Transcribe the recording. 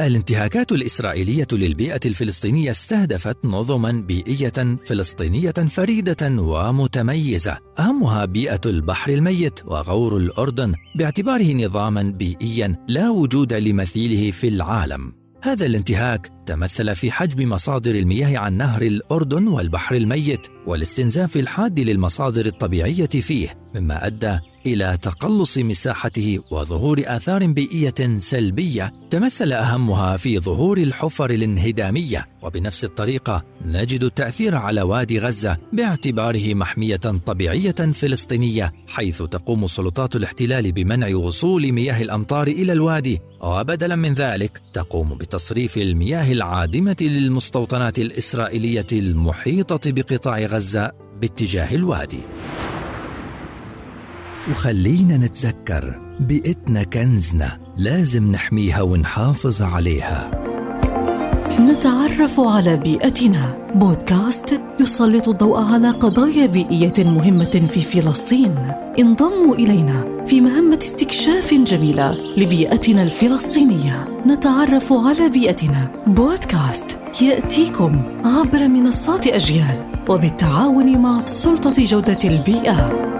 الانتهاكات الإسرائيلية للبيئة الفلسطينية استهدفت نظما بيئية فلسطينية فريدة ومتميزة. أهمها بيئة البحر الميت وغور الأردن باعتباره نظاما بيئيا لا وجود لمثيله في العالم. هذا الانتهاك تمثل في حجب مصادر المياه عن نهر الأردن والبحر الميت والاستنزاف الحاد للمصادر الطبيعية فيه مما أدى إلى تقلص مساحته وظهور آثار بيئية سلبية تمثل أهمها في ظهور الحفر الانهدامية. وبنفس الطريقة نجد التأثير على وادي غزة باعتباره محمية طبيعية فلسطينية حيث تقوم سلطات الاحتلال بمنع وصول مياه الأمطار إلى الوادي. وبدلا من ذلك تقوم بتصريف المياه العادمة للمستوطنات الإسرائيلية المحيطة بقطاع غزة باتجاه الوادي. وخلينا نتذكر بيئتنا كنزنا لازم نحميها ونحافظ عليها. نتعرف على بيئتنا. بودكاست يسلط الضوء على قضايا بيئية مهمة في فلسطين. انضموا إلينا في مهمة استكشاف جميلة لبيئتنا الفلسطينية. نتعرف على بيئتنا. بودكاست يأتيكم عبر منصات أجيال وبالتعاون مع سلطة جودة البيئة.